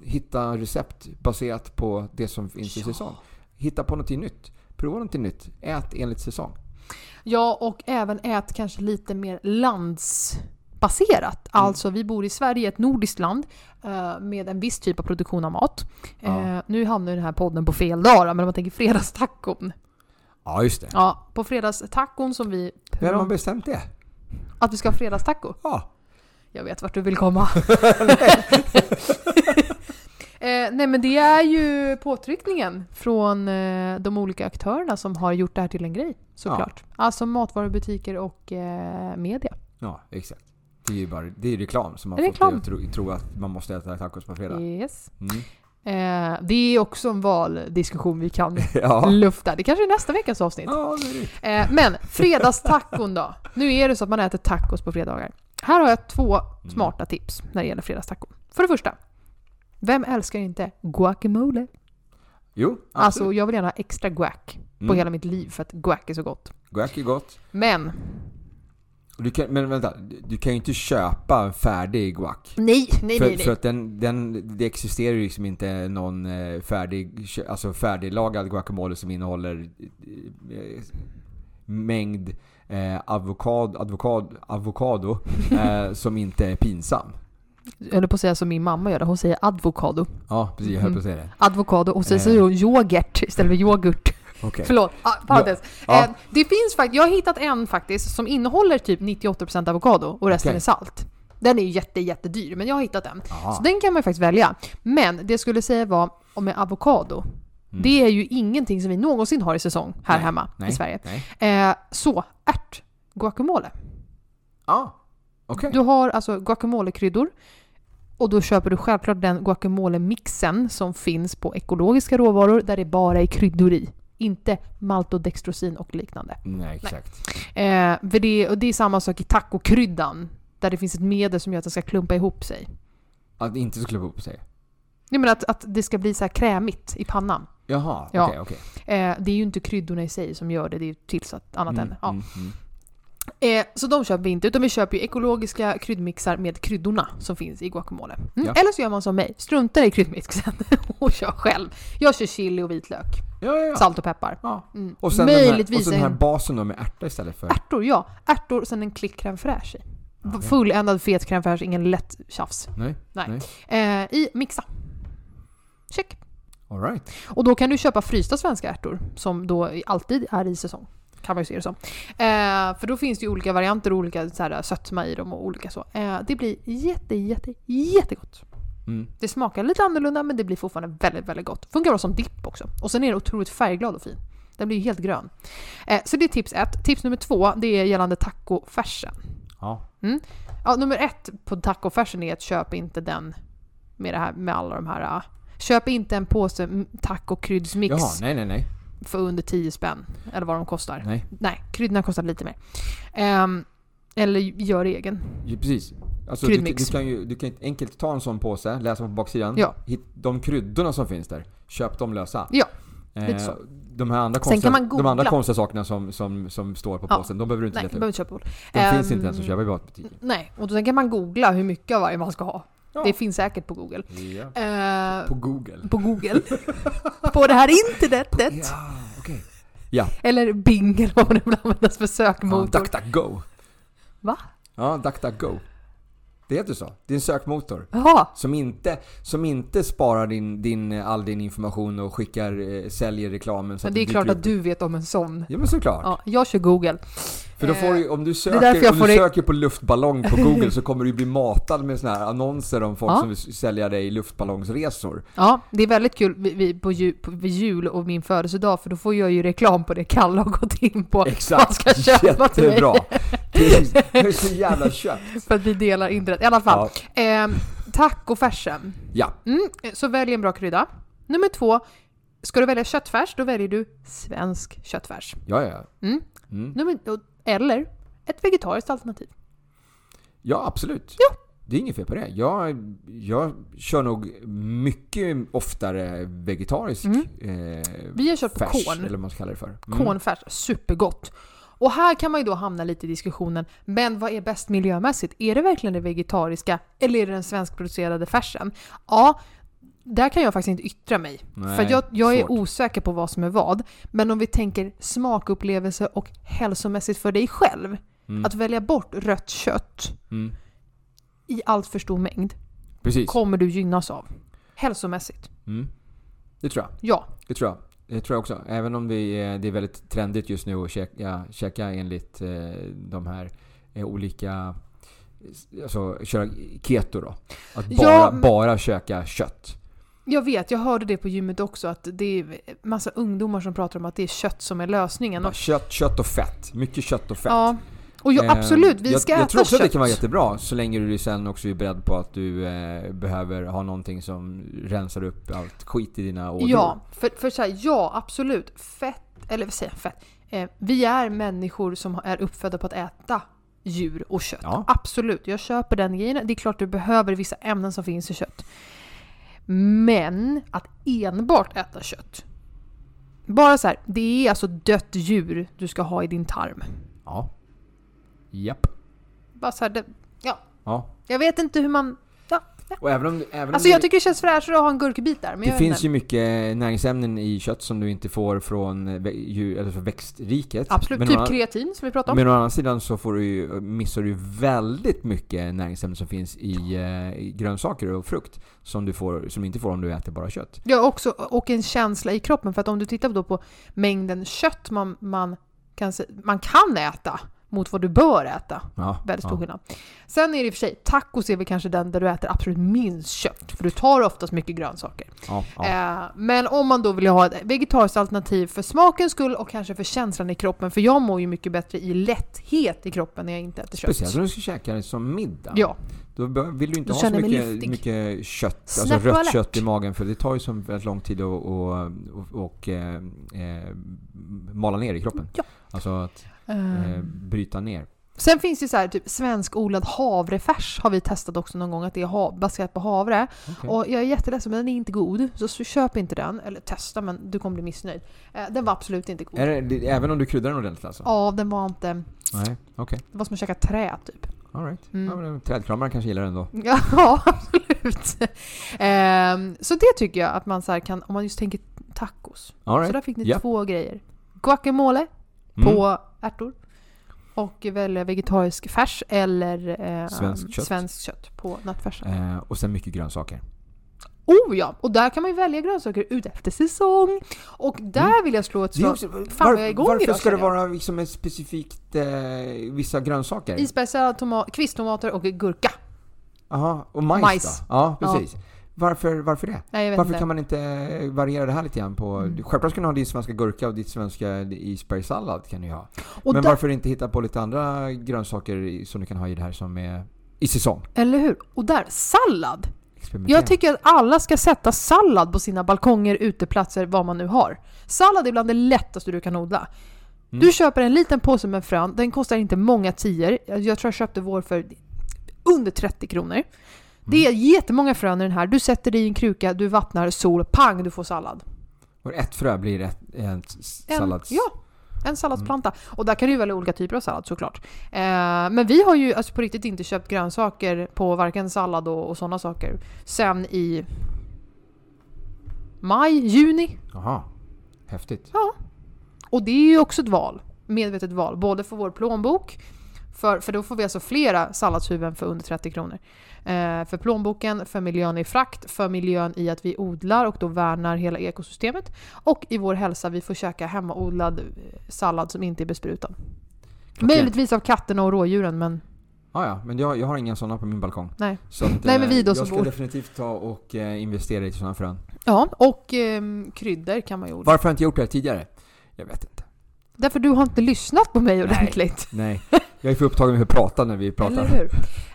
hitta recept baserat på det som finns i Ja. säsong. Hitta på något nytt. Prova något nytt. Ät enligt säsong. ja, och även ät kanske lite mer landsbaserat. Mm. Alltså vi bor i Sverige, ett nordiskt land, eh, med en viss typ av produktion av mat. Ja. Eh, nu hamnar den här podden på fel dag men om man tänker fredagstacon. Ja, just det. Ja, på fredagstacon som vi... Vem har bestämt det? Att vi ska ha fredagstaco? Ja. Jag vet vart du vill komma. eh, nej men det är ju påtryckningen från eh, de olika aktörerna som har gjort det här till en grej. Såklart. Alltså matvarubutiker och eh, media. Ja, exakt. Det är ju bara det är reklam som har är fått reklam. dig att tro, tro att man måste äta tacos på fredag. Yes. Mm. Eh, det är också en valdiskussion vi kan Ja. lufta. Det kanske är nästa veckas avsnitt. ja. Eh, men fredagstacon då. Nu är det så att man äter tacos på fredagar. Här har jag två Mm. smarta tips när det gäller fredagstacon. För det första. Vem älskar inte guacamole? Jo, absolut. Alltså jag vill gärna ha extra guac på Mm. hela mitt liv för att guac är så gott. Guac är gott. Men Du kan, men vänta, du kan ju inte köpa en färdig guac. nej, nej, för, nej, för att den, den, det existerar ju liksom inte någon eh, färdig, alltså färdiglagad guacamole som innehåller eh, mängd eh, avokad, avokad, avokado eh, som inte är pinsam. Jag höll på att säga som min mamma gör det. Hon säger advokado. Ja, precis. Jag höll på att säga det. Advokado och sen Eh. säger hon yoghurt istället för yoghurt. Okej. Förlåt, ah, parentes. Ja. Eh, det finns faktiskt, jag har hittat en faktiskt som innehåller typ 98% avokado och resten Okej. är salt. Den är ju jätte, jättedyr, men jag har hittat den. Jaha. Så den kan man faktiskt välja. Men det jag skulle säga var, om med avokado, Mm. det är ju ingenting som vi någonsin har i säsong här Nej, hemma nej, i Sverige. Nej. Eh, så, ärt guacamole. Ja, okej. Du har alltså guacamole-kryddor. Och då köper du självklart den guacamole-mixen som finns på ekologiska råvaror där det bara är kryddor i. Inte maltodextrosin och liknande. Nej, exakt. Eh, för det, och det är samma sak i tacokryddan. Där det finns ett medel som gör att det ska klumpa ihop sig. Att det inte skulle ihop sig. Jag menar att, att det ska bli så här krämigt i pannan. Jaha, Ja. okej, okej. Eh, det är ju inte kryddorna i sig som gör det, det är ju tillsatt annat Mm, än... Ja. mm, mm. Eh, så de köper vi inte, utan vi köper ju ekologiska kryddmixar med kryddorna som finns i guacamole. Mm. Ja. Eller så gör man som mig, struntar i kryddmixen och kör själv. Jag kör chili och vitlök, Ja, ja, salt och peppar. Mm. Och sen, här, och sen den här en basen då med ärta istället för... ärtor, ja. Ärtor och sen en klick crème fraîche i. Okej. Fulländad fet crème fraîche, ingen lätt tjafs. Nej, Nej. Eh, I mixa. Check. all right. Och då kan du köpa frysta svenska ärtor som då alltid är i säsong. Kan man ju se det som. Eh, för då finns det ju olika varianter och olika så här, sötma i dem och olika så. Eh, det blir jätte, jätte, jättegott. Mm. Det smakar lite annorlunda men det blir fortfarande väldigt, väldigt gott. Funkar bra som dipp också. Och sen är det otroligt färgglad och fin. Den blir ju helt grön. Eh, så det är tips ett. Tips nummer två, det är gällande tacofärsen. Ja. Ja, nummer ett på tacofärsen är att köp inte den med det här med alla de här ah, Köp inte en påse mm, tacokryddsmix Jaha, nej, nej, nej. För under 10 spänn. Eller vad de kostar. Nej, Nej, kryddorna kostar lite mer. Ehm, eller gör egen. ju, precis. Alltså, du, du, kan ju du kan enkelt ta en sån påse, läsa på baksidan. Ja. Hitt de kryddorna som finns där. Köp dem lösa. Ja. Lite så. De här andra konstiga, de andra konstiga sakerna som, som, som står på Ja. påsen, de behöver du inte Nej, leta behöver upp. inte köpa på. De finns Ehm, inte ens att köpa i matbutiken. Nej, och då sen kan man googla hur mycket av varje man ska ha. Ja. Det finns säkert på Google. Ja. Eh, På Google. på Google. på det här internetet. Ja, okej. Eller Bing eller vad man nu användas för Ja, sökmotor. DuckDuckGo. Va? Ja, DuckDuckGo. Det heter så. Det är en sökmotor. Som inte, som inte sparar din, din, all din information och skickar, eh, säljer reklamen så Men det är klart upp. att du vet om en sån. Ja men såklart. Ja, jag kör Google. För då får du, om du söker, om du söker på luftballong på Google så kommer du bli matad med såna här annonser om folk Ja. som vill sälja dig luftballongsresor. Ja, det är väldigt kul vid, på jul, på, vid jul och min födelsedag för då får jag ju reklam på det Kalle har gått in på. Exakt! Man ska köpa. Jättebra! Det är, det är så jävla kött. För att vi delar internet. I alla fall. Ja. Eh, tacofärsen. ja. Mm, så välj en bra krydda. Nummer två. Ska du välja köttfärs, då väljer du svensk köttfärs. Ja, ja. Mm. Mm. Nummer, eller ett vegetariskt alternativ. Ja, absolut. Ja. Det är inget fel på det. Jag, jag kör nog mycket oftare vegetarisk Mm. eh, Vi har kört på färs, korn. eller vad man ska kalla det för. Mm. Kornfärs, supergott. Och här kan man ju då hamna lite i diskussionen, men vad är bäst miljömässigt? Är det verkligen det vegetariska eller är det den svenskproducerade färsen? Ja, där kan jag faktiskt inte yttra mig. Nej, för jag, jag är osäker på vad som är vad. Men om vi tänker smakupplevelse och hälsomässigt för dig själv. Mm. Att välja bort rött kött Mm. i allt för stor mängd Precis. kommer du gynnas av. Hälsomässigt. Mm. Det tror jag. Ja. Det tror jag. Det tror jag också. Även om vi, eh, det är väldigt trendigt just nu att käka, käka enligt eh, de här eh, olika... Alltså köra keto då. Att bara, Ja, bara käka kött. Jag vet, jag hörde det på gymmet också att det är massa ungdomar som pratar om att det är kött som är lösningen. Bara kött, kött och fett. Mycket kött och fett. Ja, och jag, Eh, absolut, vi jag, ska jag äta tror också kött. att det kan vara jättebra så länge du sen också är beredd på att du eh, behöver ha någonting som rensar upp allt skit i dina ådror. Ja, för, för så här, ja absolut. Fett, eller vad säger jag, fett? Eh, vi är människor som är uppfödda på att äta djur och kött. Ja. Absolut, jag köper den grejen. Det är klart du behöver vissa ämnen som finns i kött. Men att enbart äta kött. Bara så här, det är alltså dött djur du ska ha i din tarm. Ja. Japp. Bara så här, det, ja. Ja. Jag vet inte hur man... Och även om, även Alltså om jag det, tycker det känns fräschare att ha en gurkbit där. Men det finns ju mycket näringsämnen i kött som du inte får från djur, eller från växtriket. Absolut, Men typ andra- kreatin som vi pratade om. Men å andra sidan så får du ju, missar du väldigt mycket näringsämnen som finns i, eh, i grönsaker och frukt. Som du, får, som du inte får om du äter bara kött. Ja, också, och en känsla i kroppen. För att om du tittar då på mängden kött man, man, kan, man kan äta mot vad du bör äta. Ja, Väldigt stor ja. skillnad. Sen är det i och för sig, tacos är väl kanske den där du äter absolut minst kött. För du tar oftast mycket grönsaker. Ja, ja. Eh, men om man då vill ha ett vegetariskt alternativ för smakens skull och kanske för känslan i kroppen. För jag mår ju mycket bättre i lätthet i kroppen när jag inte äter kött. Speciellt om du ska käka det som middag. Ja, Då vill du inte Då ha så mycket, mycket kött, alltså Snäpp rött kött i magen för det tar ju som väldigt lång tid att och, och, och, eh, eh, mala ner i kroppen. Ja. Alltså att Eh, bryta ner. Sen finns det ju så här, typ svenskodlad havrefärs har vi testat också någon gång, att det är ha- baserat på havre. Okej. Och jag är jätteledsen men den är inte god, så köp inte den. Eller testa men du kommer bli missnöjd. Eh, den var absolut inte god. Det, det, även om du kryddar den ordentligt alltså? Ja, den var inte... Nej, okej. Det var som att käka trä typ. Alright. Mm. Ja, men trädkramare kanske gillar den då. Ja, absolut. Ehm, så det tycker jag att man så kan, om man just tänker tacos. Så Alright. där fick ni Ja. två grejer. Guacamole Mm. på ärtor. Och välja vegetarisk färs eller eh, Svenskt kött. svenskt kött på nötfärsen. Eh, och sen mycket grönsaker. Oh ja! Och där kan man ju välja grönsaker ut efter säsong. Och där vill jag slå ett Mm. Slag. också, Fan, vad jag är igång varför idag, ska det vara liksom ett specifikt eh, vissa grönsaker? Isbergssallad, toma- kvisttomater och gurka. Jaha, och majs, Majs. då? Ja, precis. Varför, varför det? Nej, Varför inte. kan man inte variera det här lite grann på... Mm. Självklart ska du ha din svenska gurka och ditt svenska isbergssallad kan du ha. och Men där, varför inte hitta på lite andra grönsaker som du kan ha i det här som är i säsong? Eller hur? Och där, sallad! Jag tycker att alla ska sätta sallad på sina balkonger, uteplatser, vad man nu har. Sallad är bland det lättaste du kan odla. Mm. Du köper en liten påse med frön, den kostar inte många tior. Jag tror jag köpte vår för under 30 kronor. Det Mm. är jättemånga frön i den här. Du sätter det i en kruka, du vattnar, sol, pang, du får sallad. Och ett frö blir ett, en sallads... ja. En salladsplanta. Och där kan du ju välja olika typer av sallad såklart. Eh, men vi har ju alltså på riktigt inte köpt grönsaker på varken sallad och, och sådana saker sen i maj, juni. Jaha. Häftigt. Och det är ju också ett val. Medvetet val. Både för vår plånbok, för, för då får vi alltså flera salladshuvuden för under 30 kronor. Eh, för plånboken, för miljön i frakt, för miljön i att vi odlar och då värnar hela ekosystemet. Och i vår hälsa, vi får käka hemmaodlad eh, sallad som inte är besprutad. Klockrent. Möjligtvis av katterna och rådjuren men Ja, ja, men jag, jag har inga sådana på min balkong. nej. Så att, Nej, men vi eh, då jag ska bor. definitivt ta och eh, investera i sådana frön. Ja, och ehm, kryddor kan man ju odla. Varför har jag inte gjort det här tidigare? Jag vet inte. Därför du har inte lyssnat på mig ordentligt. Nej. Jag är för upptagen med att prata när vi pratar. Eller hur?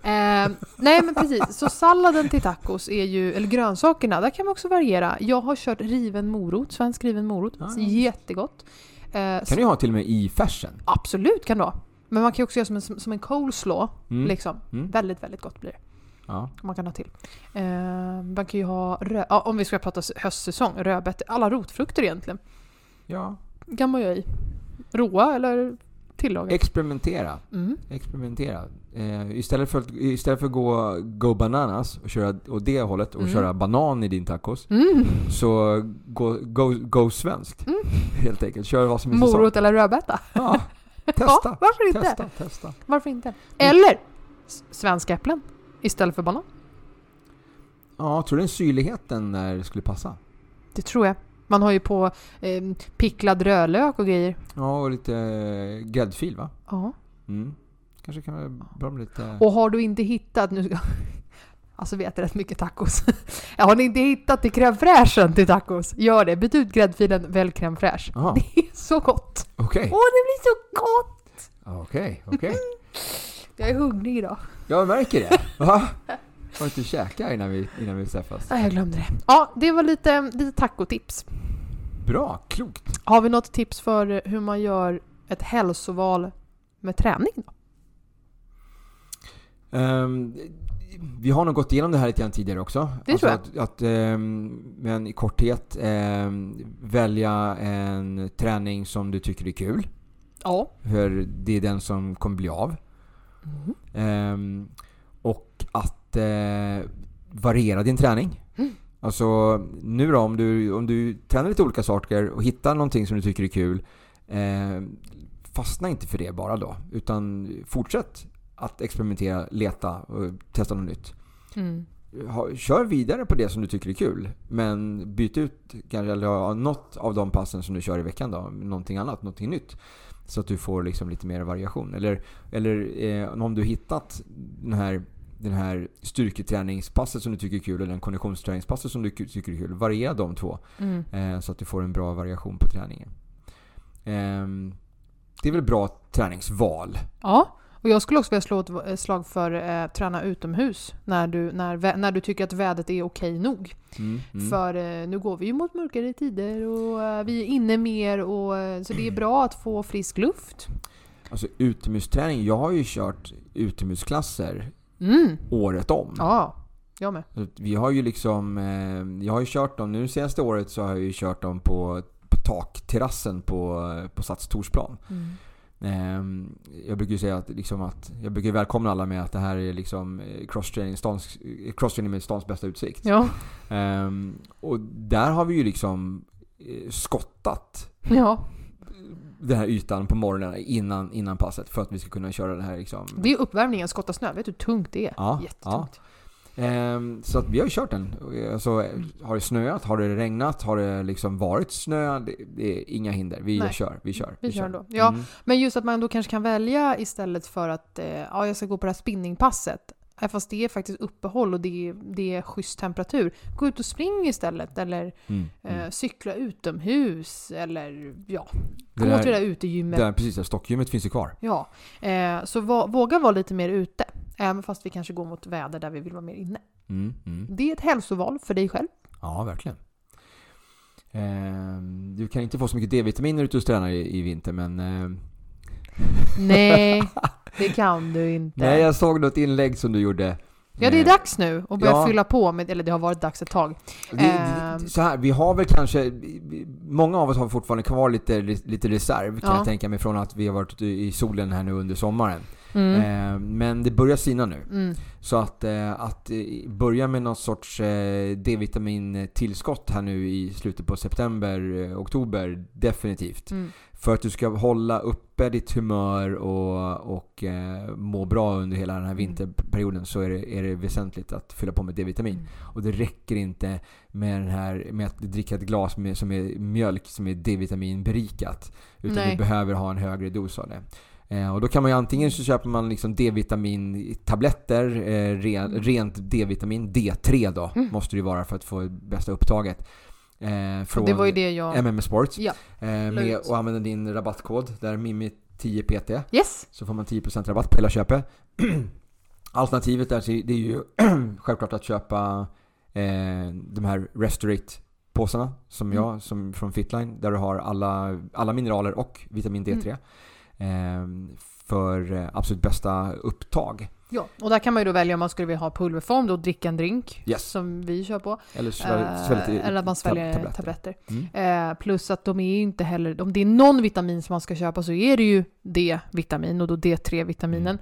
Eh, nej men precis, så salladen till tacos är ju, eller grönsakerna, där kan man också variera. Jag har kört riven morot, svensk riven morot. Ah. Jättegott. Eh, Kan du ha till och med i färsen? Absolut kan du ha. Men man kan ju också göra som en, som en coleslaw. Mm. Liksom. Mm. Väldigt, väldigt gott blir det. Ja. Man kan ha till. Eh, man kan ju ha, rö- ja, om vi ska prata höstsäsong, rödbetor, alla rotfrukter egentligen. ja. kan man göra i. Råa eller tillagat. Experimentera. Mm. Experimentera. Eh, istället, för att, istället för att gå go bananas och köra åt det hållet och Mm. köra banan i din tacos. Mm. Så gå, go, go svenskt. Mm. Helt enkelt. Kör vad som är säsong. Morot eller rödbeta. Ja. Ja, Testa. varför inte? Testa. Testa. Varför inte? Eller svenska äpplen istället för banan. Ja, tror du den syrligheten där skulle passa? Det tror jag. Man har ju på eh, picklad rödlök och grejer. Ja, och lite eh, gräddfil va? Ja. Mm. Kanske kan vara bra med lite... Och har du inte hittat... Nu ska, alltså vi äter rätt mycket tacos. har ni inte hittat till crème fraîchen till tacos? Gör det. Byt ut gräddfilen, välj crème fraîche. Jaha, Det är så gott! okej. Åh, det blir så gott! Okej, okej. Jag är hungrig idag. Jag märker det. Va? Har inte käkat innan vi, innan vi träffas? Nej, jag glömde det. Ja, det var lite, lite tacotips. Bra, klokt. Har vi något tips för hur man gör ett hälsoval med träning? Då? Ehm, vi har nog gått igenom det här lite grann tidigare också. Det tror jag. Att, att ehm, men i korthet ehm, välja en träning som du tycker är kul. Ja. För det är den som kommer bli av. Ehm, och att eh, variera din träning. Mm. Alltså nu då om du, om du tränar lite olika saker och hittar någonting som du tycker är kul. Eh, fastna inte för det bara då. Utan fortsätt att experimentera, leta och testa något nytt. Mm. Ha, kör vidare på det som du tycker är kul. Men byt ut kanske eller något av de passen som du kör i veckan då. Någonting annat, någonting nytt. Så att du får liksom lite mer variation. Eller, eller eh, om du hittat den här, den här styrketräningspasset som du tycker är kul eller den konditionsträningspasset som du tycker är kul. Variera de två. Mm. Eh, så att du får en bra variation på träningen. Ehm, det är väl bra träningsval. Ja, och jag skulle också vilja slå ett slag för eh, träna utomhus när du, när, när du tycker att vädret är okej nog. Mm, mm. För eh, nu går vi ju mot mörkare tider och eh, vi är inne mer och eh, så det är bra att få frisk luft. Alltså utomhusträning. Jag har ju kört utomhusklasser Mm. året om. Ja, jag med. Vi har ju liksom, eh, jag har ju kört dem, nu senaste året så har jag ju kört dem på, på takterrassen på, på Sats Torsplan. Mm. Eh, jag brukar ju säga att, liksom att, jag brukar välkomna alla med att det här är liksom eh, crosstraining, stans, eh, crosstraining med stans bästa utsikt. Ja. Ehm, och där har vi ju liksom skottat ja, den här ytan på morgonen innan, innan passet för att vi ska kunna köra det här liksom. det är uppvärmningen, skotta snö. Vet du hur tungt det är? Ja, Jättetungt. Ehm, så att vi har ju kört den. Alltså, har det snöat? Har det regnat? Har det liksom varit snö? Det, det är inga hinder. Vi Nej. kör. Vi kör. Vi kör ändå. Ja. Mm. Men just att man då kanske kan välja istället för att eh, ja, jag ska gå på det här spinningpasset. Fast det är faktiskt uppehåll och det är, det är schysst temperatur. Gå ut och spring istället eller Mm. eh, Mm. cykla utomhus eller ja, Det där- till det där utegymmet. Där, precis, där stockgymmet finns ju kvar. Ja, eh, så va, våga vara lite mer ute. Även fast vi kanske går mot väder där vi vill vara mer inne. Mm. Mm. Det är ett hälsoval för dig själv. Ja, verkligen. Ehm, du kan inte få så mycket D-vitamin när du är ute och tränar i, i vinter, men... ehm, Nej, det kan du inte. Nej, jag såg något inlägg som du gjorde Ja, det är Eh, dags nu att börja ja. fylla på med, eller det har varit dags ett tag. Det, Ehm. så här, vi har väl kanske, många av oss har fortfarande kvar lite, lite reserv kan Ja. jag tänka mig från att vi har varit ute i solen här nu under sommaren. Mm. Eh, men det börjar sina nu. Mm. Så att, eh, att eh, börja med någon sorts D-vitamintillskott här nu i slutet på september, oktober, definitivt. Mm. För att du ska hålla uppe ditt humör och, och eh, må bra under hela den här Mm. vinterperioden så är det, är det väsentligt att fylla på med D-vitamin. Mm. Och det räcker inte med, den här, med att dricka ett glas med, som är mjölk som är D-vitaminberikat. Utan Nej. du behöver ha en högre dos av det. Eh, och då kan man ju antingen så köper man liksom D-vitamin-tabletter, eh, ren, rent D-vitamin, D3 då, Mm. måste det ju vara för att få bästa upptaget. Eh, Och från det var ju det jag... MM Sports. Ja. Eh, med att använda din rabattkod, där Mimi10PT. Yes! Så får man 10% rabatt på hela köpet. Alternativet där det är ju självklart att köpa eh, de här Restorate-påsarna som Mm. jag, som från Fitline, där du har alla, alla mineraler och vitamin D3. Mm. Eh, för eh, absolut bästa upptag. Ja, och där kan man ju då välja om man skulle vilja ha pulverform, då dricka en drink, Yes. som vi kör på. Eller svälj, svälj Eh, eller att man sväljer tabletter. tabletter. Mm. Eh, plus att de är ju inte heller, om det är någon vitamin som man ska köpa så är det ju D-vitamin och då D3-vitaminen.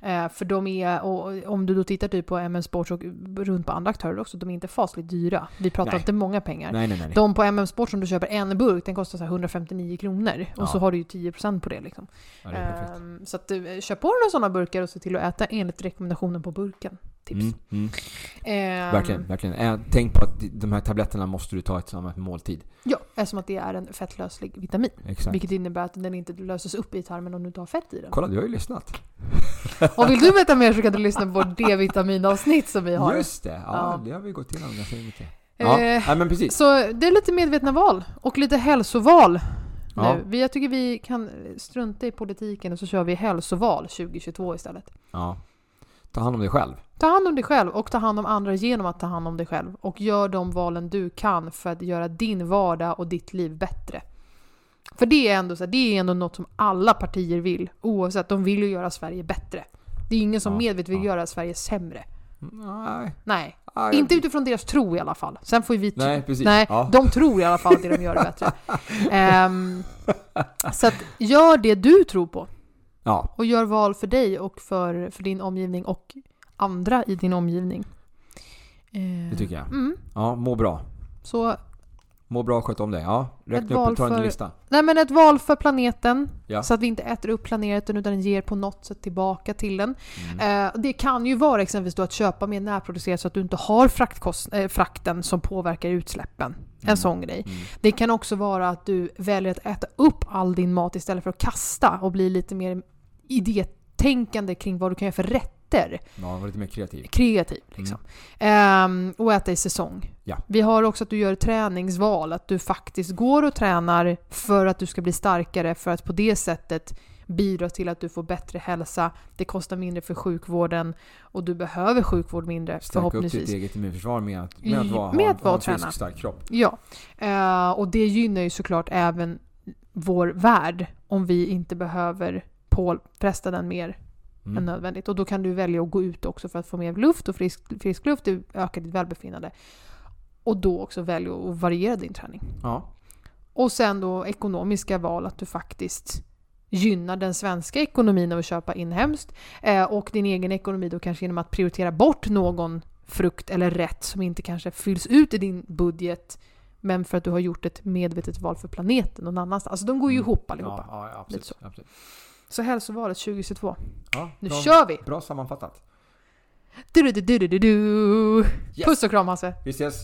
Eh, för de är, och om du då tittar typ på MM Sports och runt på andra aktörer också, de är inte fasligt dyra. Vi pratar Nej. inte många pengar. Nej, nej, nej. De på MM Sports som du köper en burk, den kostar så här 159 kronor. Ja. Och så har du ju 10% på det liksom. Ja, det. Ehm, så att du, köp på dig några sådana burkar och se till att äta enligt rekommendationen på burken. Tips. Mm, mm. Ehm, Verkligen, verkligen. Eh, Tänk på att de här tabletterna måste du ta tillsammans med måltid. Ja, eftersom att det är en fettlöslig vitamin. Exakt. Vilket innebär att den inte löses upp i tarmen om du inte har fett i den. Kolla, du har ju lyssnat. Och vill du veta mer så kan du lyssna på vårt D-vitaminavsnitt som vi har. Just det, ja, Ja. det har vi gått igenom ganska mycket. Ja, Eh, men precis. Så det är lite medvetna val och lite hälsoval Ja. nu. Jag tycker vi kan strunta i politiken och så kör vi hälsoval 2022 istället. Ja. Ta hand om dig själv. Ta hand om dig själv och ta hand om andra genom att ta hand om dig själv. Och gör de valen du kan för att göra din vardag och ditt liv bättre. För det är ändå, så här, det är ändå något som alla partier vill. Oavsett, de vill ju göra Sverige bättre. Det är ingen som Ja, medvetet vill ja. göra Sverige sämre. Nej. Nej, Nej, inte utifrån deras tro i alla fall. Sen får ju vi. Nej, precis. Nej, Ja. de tror i alla fall att det de gör är bättre. Ehm, så att gör det du tror på. Ja, Och gör val för dig och för, för din omgivning och andra i din omgivning. Eh, det tycker jag. Mm. Ja, må bra. Så, Må bra och sköt om dig. Ja, räkna upp, ta en lista. nej men ett val för planeten. Ja. Så att vi inte äter upp planeten utan den ger på något sätt tillbaka till den. Mm. Eh, det kan ju vara exempelvis då att köpa mer närproducerat så att du inte har fraktkost, eh, frakten som påverkar utsläppen. En Mm. sån grej. Mm. Det kan också vara att du väljer att äta upp all din mat istället för att kasta och bli lite mer idétänkande kring vad du kan göra för rätter. Ja, var lite mer kreativ. Kreativ liksom. Ehm, och äta i säsong. Mm. Ja. Vi har också att du gör träningsval, att du faktiskt går och tränar för att du ska bli starkare för att på det sättet bidra till att du får bättre hälsa. Det kostar mindre för sjukvården och du behöver sjukvård mindre Stärka upp ditt förhoppningsvis. eget immunförsvar med att, med att vara, med ha, att vara ha en frisk, stark kropp. Ja, eh, och det gynnar ju såklart även vår värld om vi inte behöver påfresta den mer än Mm. nödvändigt. Och då kan du välja att gå ut också för att få mer luft och frisk, frisk luft det ökar ditt välbefinnande. Och då också välja att variera din träning. Ja. Och sen då ekonomiska val, att du faktiskt gynnar den svenska ekonomin av att köpa inhemskt eh, och din egen ekonomi då kanske genom att prioritera bort någon frukt eller rätt som inte kanske fylls ut i din budget men för att du har gjort ett medvetet val för planeten någon annanstans. Alltså de går ju Mm. ihop allihopa. Ja, ja Lite så. absolut. absolut. Så hälsovalet 2022. Ja, Nu bra, kör vi! Bra sammanfattat. Du, du, du, du, du, du. Yes. Puss och kram Hasse! Vi ses!